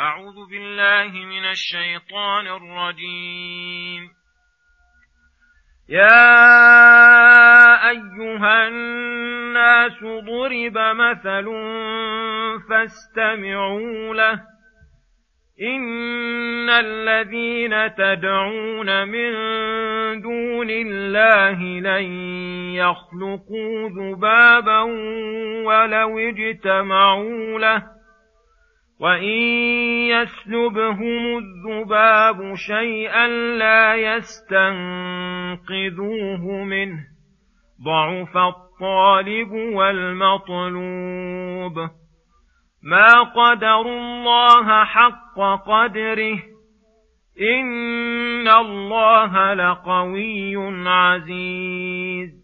أعوذ بالله من الشيطان الرجيم. يا أيها الناس ضرب مثل فاستمعوا له. إن الذين تدعون من دون الله لن يخلقوا ذبابا ولو اجتمعوا له. وإن يسلبهم الذباب شيئا لا يستنقذوه منه ضعف الطالب والمطلوب ما قدروا الله حق قدره إن الله لقوي عزيز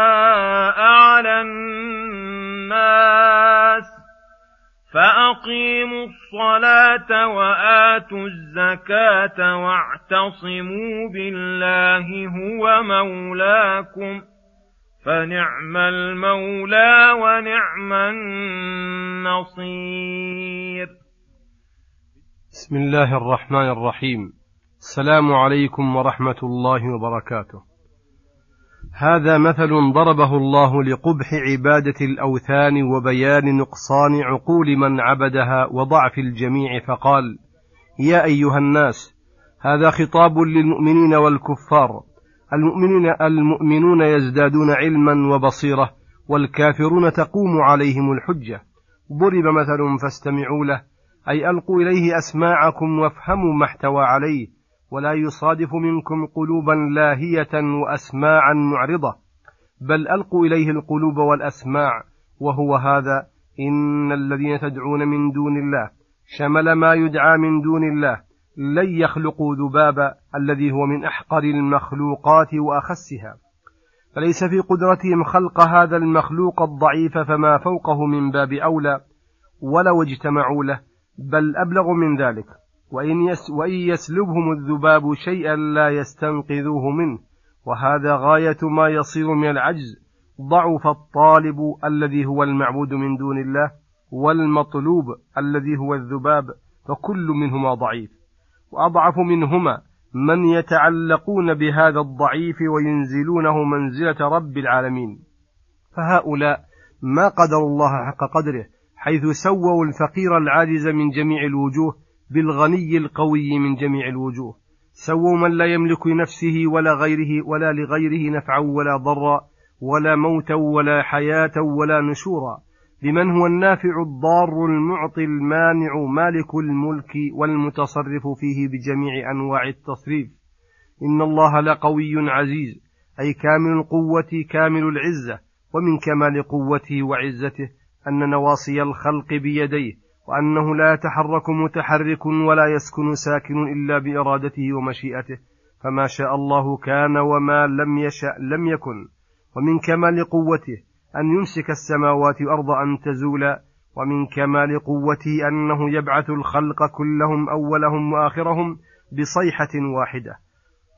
فأقيموا الصلاة وآتوا الزكاة واعتصموا بالله هو مولاكم فنعم المولى ونعم النصير. بسم الله الرحمن الرحيم. السلام عليكم ورحمة الله وبركاته. هذا مثل ضربه الله لقبح عبادة الأوثان وبيان نقصان عقول من عبدها وضعف الجميع فقال يا أيها الناس هذا خطاب للمؤمنين والكفار. المؤمنون المؤمنون يزدادون علما وبصيرة والكافرون تقوم عليهم الحجة. ضرب مثل فاستمعوا له أي ألقوا إليه أسماعكم وافهموا ما احتوى عليه. ولا يصادف منكم قلوبا لاهية وأسماعا معرضة بل ألقوا إليه القلوب والأسماع وهو هذا إن الذين تدعون من دون الله شمل ما يدعى من دون الله لن يخلقوا ذبابا الذي هو من أحقر المخلوقات وأخسها. فليس في قدرتهم خلق هذا المخلوق الضعيف فما فوقه من باب أولى ولو اجتمعوا له بل أبلغ من ذلك. وإن, يس وإن يسلبهم الذباب شيئا لا يستنقذوه منه. وهذا غاية ما يصير من العجز. ضعف الطالب الذي هو المعبود من دون الله والمطلوب الذي هو الذباب فكل منهما ضعيف. وأضعف منهما من يتعلقون بهذا الضعيف وينزلونه منزلة رب العالمين. فهؤلاء ما قدروا الله حق قدره حيث سووا الفقير العاجز من جميع الوجوه بالغني القوي من جميع الوجوه سووا من لا يملك لنفسه ولا غيره ولا لغيره نفعا ولا ضرا ولا موتا ولا حياة ولا نشورا بمن هو النافع الضار المعطي المانع مالك الملك والمتصرف فيه بجميع أنواع التصريف. إن الله لقوي عزيز أي كامل القوة كامل العزة ومن كمال قوته وعزته أن نواصي الخلق بيديه وأنه لا يتحرك متحرك ولا يسكن ساكن إلا بإرادته ومشيئته فما شاء الله كان وما لم يشأ لم يكن. ومن كمال قوته أن يمسك السماوات والأرض أن تزولا ومن كمال قوته أنه يبعث الخلق كلهم أولهم وآخرهم بصيحة واحدة.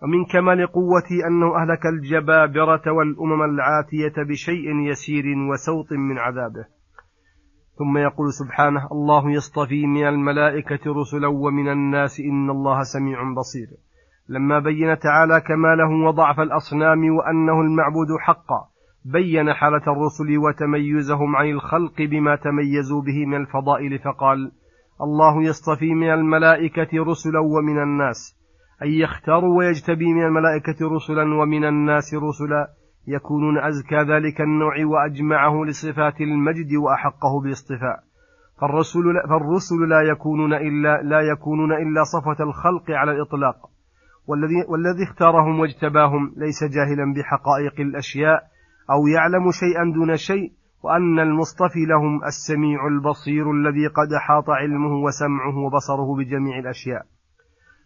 ومن كمال قوته أنه أهلك الجبابرة والأمم العاتية بشيء يسير وسوط من عذابه. ثم يقول سبحانه الله يصطفي من الملائكة رسلا ومن الناس إن الله سميع بصير. لما بين تعالى كماله وضعف الأصنام وأنه المعبود حقا بين حالة الرسل وتميزهم عن الخلق بما تميزوا به من الفضائل فقال الله يصطفي من الملائكة رسلا ومن الناس أي يختار ويجتبي من الملائكة رسلا ومن الناس رسلا يكونون أزكى ذلك النوع وأجمعه لصفات المجد وأحقه بالاصطفاء فالرسل لا, فالرسل لا يكونون إلا لا يكونون إلا صفة الخلق على الإطلاق. والذي والذي اختارهم واجتباهم ليس جاهلا بحقائق الأشياء أو يعلم شيئا دون شيء وأن المصطفي لهم السميع البصير الذي قد أحاط علمه وسمعه وبصره بجميع الأشياء.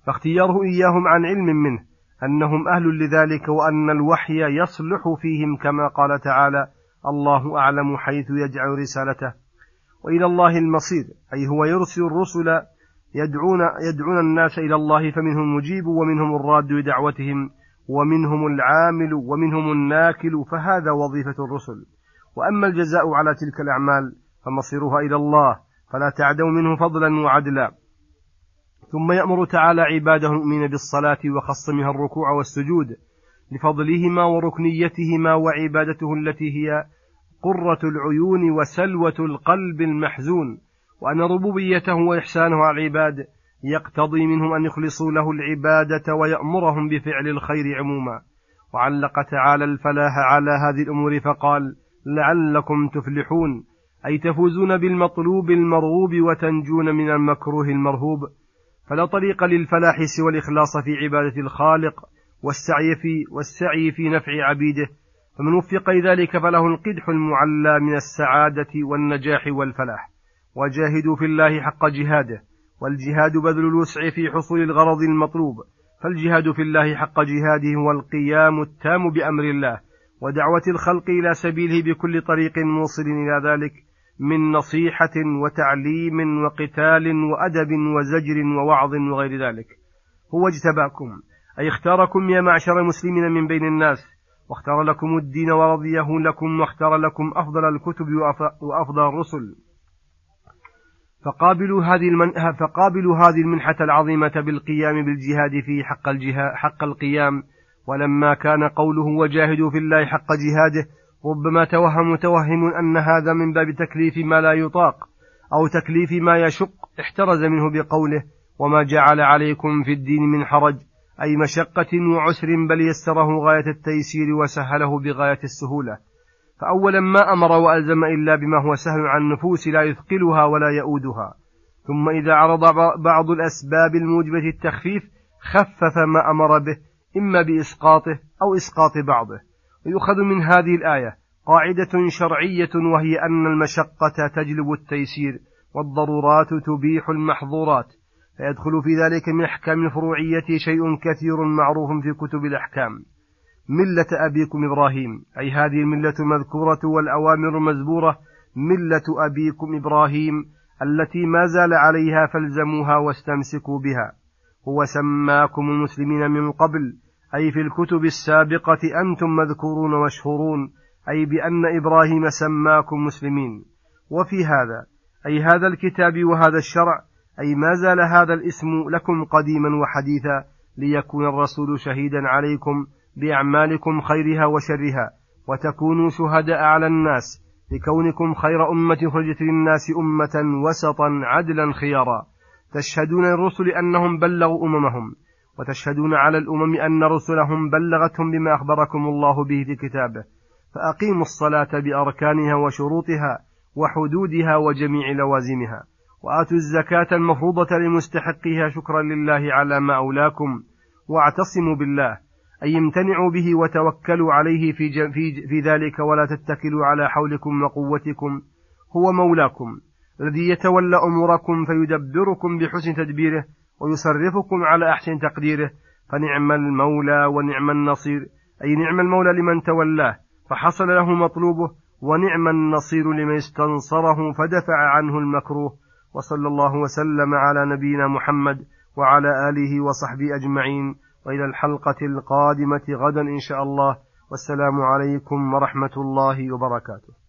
فاختياره إياهم عن علم منه أنهم أهل لذلك وأن الوحي يصلح فيهم كما قال تعالى الله أعلم حيث يجعل رسالته. وإلى الله المصير أي هو يرسل الرسل يدعون, يدعون الناس إلى الله فمنهم المجيب ومنهم الراد لدعوتهم ومنهم العامل ومنهم الناكل فهذا وظيفة الرسل. وأما الجزاء على تلك الأعمال فمصيرها إلى الله فلا تعدوا منه فضلا وعدلا. ثم يأمر تعالى عباده المؤمنين بالصلاة وخص منها الركوع والسجود لفضلهما وركنيتهما وعبادته التي هي قرة العيون وسلوة القلب المحزون وأن ربوبيته وإحسانه على العباد يقتضي منهم أن يخلصوا له العبادة ويأمرهم بفعل الخير عموما. وعلق تعالى الفلاح على هذه الأمور فقال لعلكم تفلحون أي تفوزون بالمطلوب المرغوب وتنجون من المكروه المرهوب. فلا طريق للفلاح سوى الإخلاص في عبادة الخالق والسعي في والسعي في نفع عبيده. فمن وفق ذلك فله القدح المعلى من السعادة والنجاح والفلاح. وجاهدوا في الله حق جهاده والجهاد بذل الوسع في حصول الغرض المطلوب. فالجهاد في الله حق جهاده هو القيام التام بأمر الله ودعوة الخلق إلى سبيله بكل طريق موصل إلى ذلك. من نصيحة وتعليم وقتال وأدب وزجر ووعظ وغير ذلك. هو اجتباكم. أي اختاركم يا معشر المسلمين من بين الناس. واختار لكم الدين ورضيه لكم واختار لكم أفضل الكتب وأفضل الرسل. فقابلوا هذه المن... فقابلوا هذه المنحة العظيمة بالقيام بالجهاد في حق الجهاد حق القيام. ولما كان قوله وجاهدوا في الله حق جهاده ربما توهم متوهم أن هذا من باب تكليف ما لا يطاق أو تكليف ما يشق احترز منه بقوله وما جعل عليكم في الدين من حرج أي مشقة وعسر بل يسره غاية التيسير وسهله بغاية السهولة. فأولا ما أمر وألزم إلا بما هو سهل عن النفوس لا يثقلها ولا يؤودها. ثم إذا عرض بعض الأسباب الموجبة التخفيف خفف ما أمر به إما بإسقاطه أو إسقاط بعضه. ويؤخذ من هذه الآية. قاعدة شرعية وهي أن المشقة تجلب التيسير والضرورات تبيح المحظورات. فيدخل في ذلك من أحكام الفروعية شيء كثير معروف في كتب الأحكام. ملة أبيكم إبراهيم. أي هذه الملة المذكورة والأوامر المزبورة. ملة أبيكم إبراهيم التي ما زال عليها فالزموها واستمسكوا بها. هو سماكم المسلمين من قبل. أي في الكتب السابقة أنتم مذكورون مشهورون أي بأن إبراهيم سماكم مسلمين. وفي هذا أي هذا الكتاب وهذا الشرع أي ما زال هذا الاسم لكم قديما وحديثا ليكون الرسول شهيدا عليكم بأعمالكم خيرها وشرها وتكونوا شهداء على الناس لكونكم خير أمة خرجت للناس أمة وسطا عدلا خيارا. تشهدون للرسل أنهم بلغوا أممهم. وتشهدون على الأمم أن رسلهم بلغتهم بما أخبركم الله به في كتابه. فأقيموا الصلاة بأركانها وشروطها وحدودها وجميع لوازمها. وآتوا الزكاة المفروضة لمستحقها شكرا لله على ما أولاكم. واعتصموا بالله أي امتنعوا به وتوكلوا عليه في, في, في ذلك ولا تتكلوا على حولكم وقوتكم. هو مولاكم الذي يتولى أموركم فيدبركم بحسن تدبيره ويصرفكم على أحسن تقديره فنعم المولى ونعم النصير. أي نعم المولى لمن تولاه فحصل له مطلوبه ونعم النصير لمن استنصره فدفع عنه المكروه. وصلى الله وسلم على نبينا محمد وعلى آله وصحبه أجمعين. وإلى الحلقة القادمة غدا إن شاء الله. والسلام عليكم ورحمة الله وبركاته.